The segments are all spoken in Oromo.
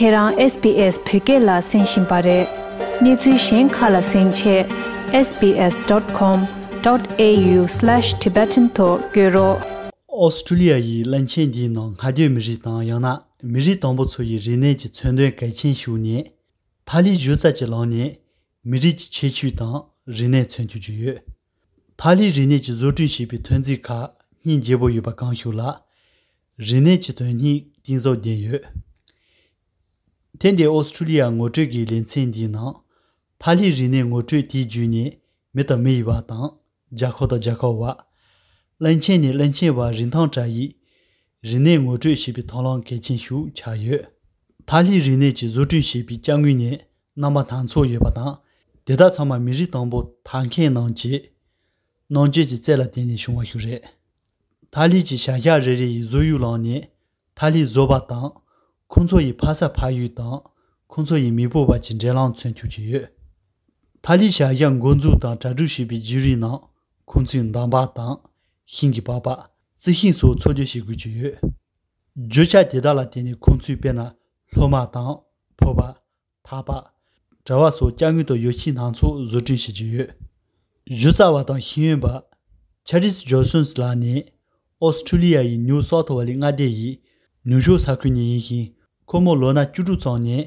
kheran sps pge la sin shin pare. Ni chu shin khala sin che sps.com.au/tibetan-talk guro. Australia yi lanchen di no ngade mi ri ta yang na mi ri tong bo chu yi ri ne ji chen de gai chen shu ni ta li ju za ji lo ni mi ri ji che chu ta ri ne chen chu ju ye ta li ri ne ji zo ju shi bi tuen zi ka ni je bo yu ba gang shu la ri ne ji tuen ni din zo de ye ten de australia ngo zhe gi lin chen di na ta li ri ne ngo zhe di ju ni me ta me yi ba ta ja kho da ja kho wa lan chen ni lan chen wa rin thang zha yi rin ne ngo zhui shi bi thong lang ke chen shu cha yue. Ta li rin ne ji zu zhui shi bi jiang yu ni nam ba tang cuo yue ba tang, de da chang ma mi ri tang bo tang ken nang ji, nang ji ji zai la dian ni shung wa xiu re. Ta li ji xia ya ri ri yi zu yu lang ni, ta li zo ba tang, cuo yi pa sa pa yu tang, cuo yi mi bo ba jin zhe lang cun tu ji yue. Ta li xia yang gong zu tang zha zhu shi bi ji ri nang, cuo yin dang ba tang, hingi baba, zi hing su cho jo shi gu ju yu. Jo cha de da la teni tsui pe na lo ma tang, po ba, ta ba, zhawa su jiang yu do yu xin nang su zu zhi shi ju yu. Yu za wa tang hing yun ba, Charis Johnson la ni, Australia yi New South Wales nga de yi, New Shu sa komo lo na ju zhu zang ni,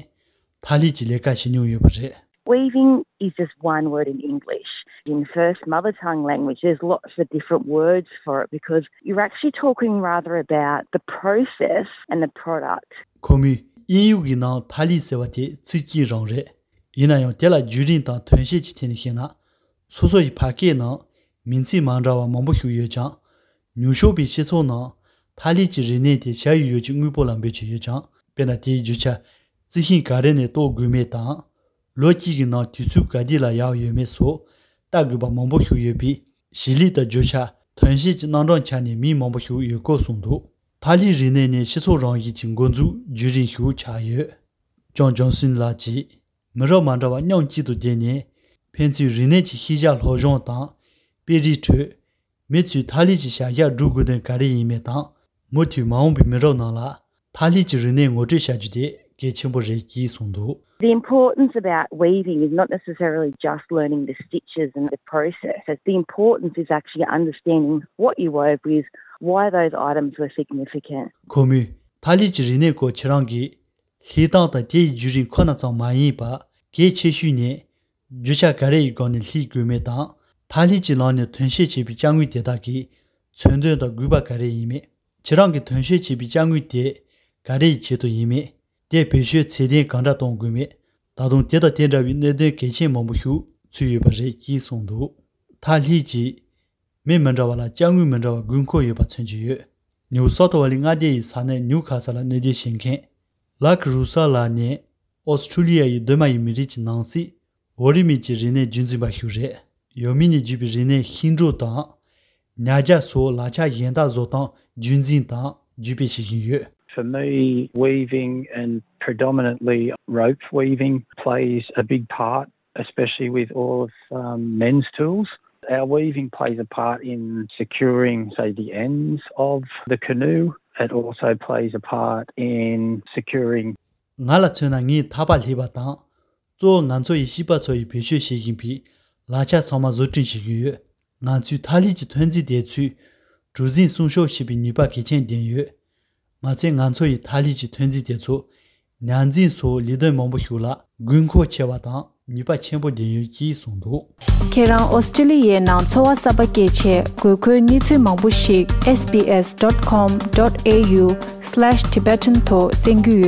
ta li ji le ka xin yu yu ba zhe. Weaving is just one word in English. In first mother tongue language, there's lots of different words for it because you're actually talking rather about the process and the product. komi yin yu gi na thali se wa te chi ji rong re yin na yo de la ju rin ta thön she chi tin hi na so so yi pa ke na min chi man ra wa mong bu hyu ye chang nyu shu bi shi so na thali ji ri ne de sha yu yu ji ngui bo lam be chi ye chang pe na ti ju cha zi hin ga re ne to gu me ta lo ji gi na ti chu ga di la ya yu me so da gu ba mong bu hyu ye bi shi li da ju cha thön she ji nang rong cha ni mi mong bu hyu ye ko sung du. Tali rinne ne shiso rong yi jing gonzu ju rin xiu cha. Zhong zhong sin la ji, mero man zhawa nyong ji du dian ne, pen zi rinne ji hi jia lo zhong tang, pe ri chu, me tali ji xia ya ru gu den gari yi me tang, mo tu maung bi mero nang la, tali ji rinne ngo zhi xia ju de, ge qingpo re ji song du. The importance about weaving is not necessarily just learning the stitches and the process. It's the importance is actually understanding what you wove with, why those items were significant. komi thali ji rine ko chirangi li dang da de ju rin kho na chang ma yin ba ge che shu ne ju cha ga re yi go ni li gu me da thali ji la ne thun she chi bi jang wi de da chön de da gu ba ga re yi me chirangi thun she chi bi jang wi de ga re yi che do yi me de be xue che de gang da dong gu me da dong de da de da wi ne de ge chen mo bu hu chu yu ba re ji song du ta li ji me men ra wa la jang wi men ra wa gun ko yu ba chen ji yu New South Wales nga de sa ne Newcastle ne de shin khen la crusa la ne Australia yi de ma yi mi ri chi nang si wori mi ji ri ne jun zi ba hyu re yo mi ni ji bi ri ne hin ro ta nya ja so la cha yin da zo ta jun zin ta ji bi shi yin yu For me, weaving and predominantly rope weaving plays a big part, especially with all of um, men's tools. Our weaving plays a part in securing, say, the ends of the canoe. It also plays a part in securing nga la chen na ngi tha ba li ba ta zo ngan zo yi xi ba zo yi bi xue xi yin bi la cha sa ma zo zhen xi yu nga zu ta li ji tuen zi de chu zhu zin song shou xi bi ni ba ge chen dian yu ma zhe ngan zo yi ta li ji tuen zi de chu nian zin so li de mong bu xiu la gun ko che wa ta ni ba chen bo dian yu ji song du kheran australia na chowa saba ke che ko ko ni chu mang bu shi sbs.com.au/tibetan-talk singyu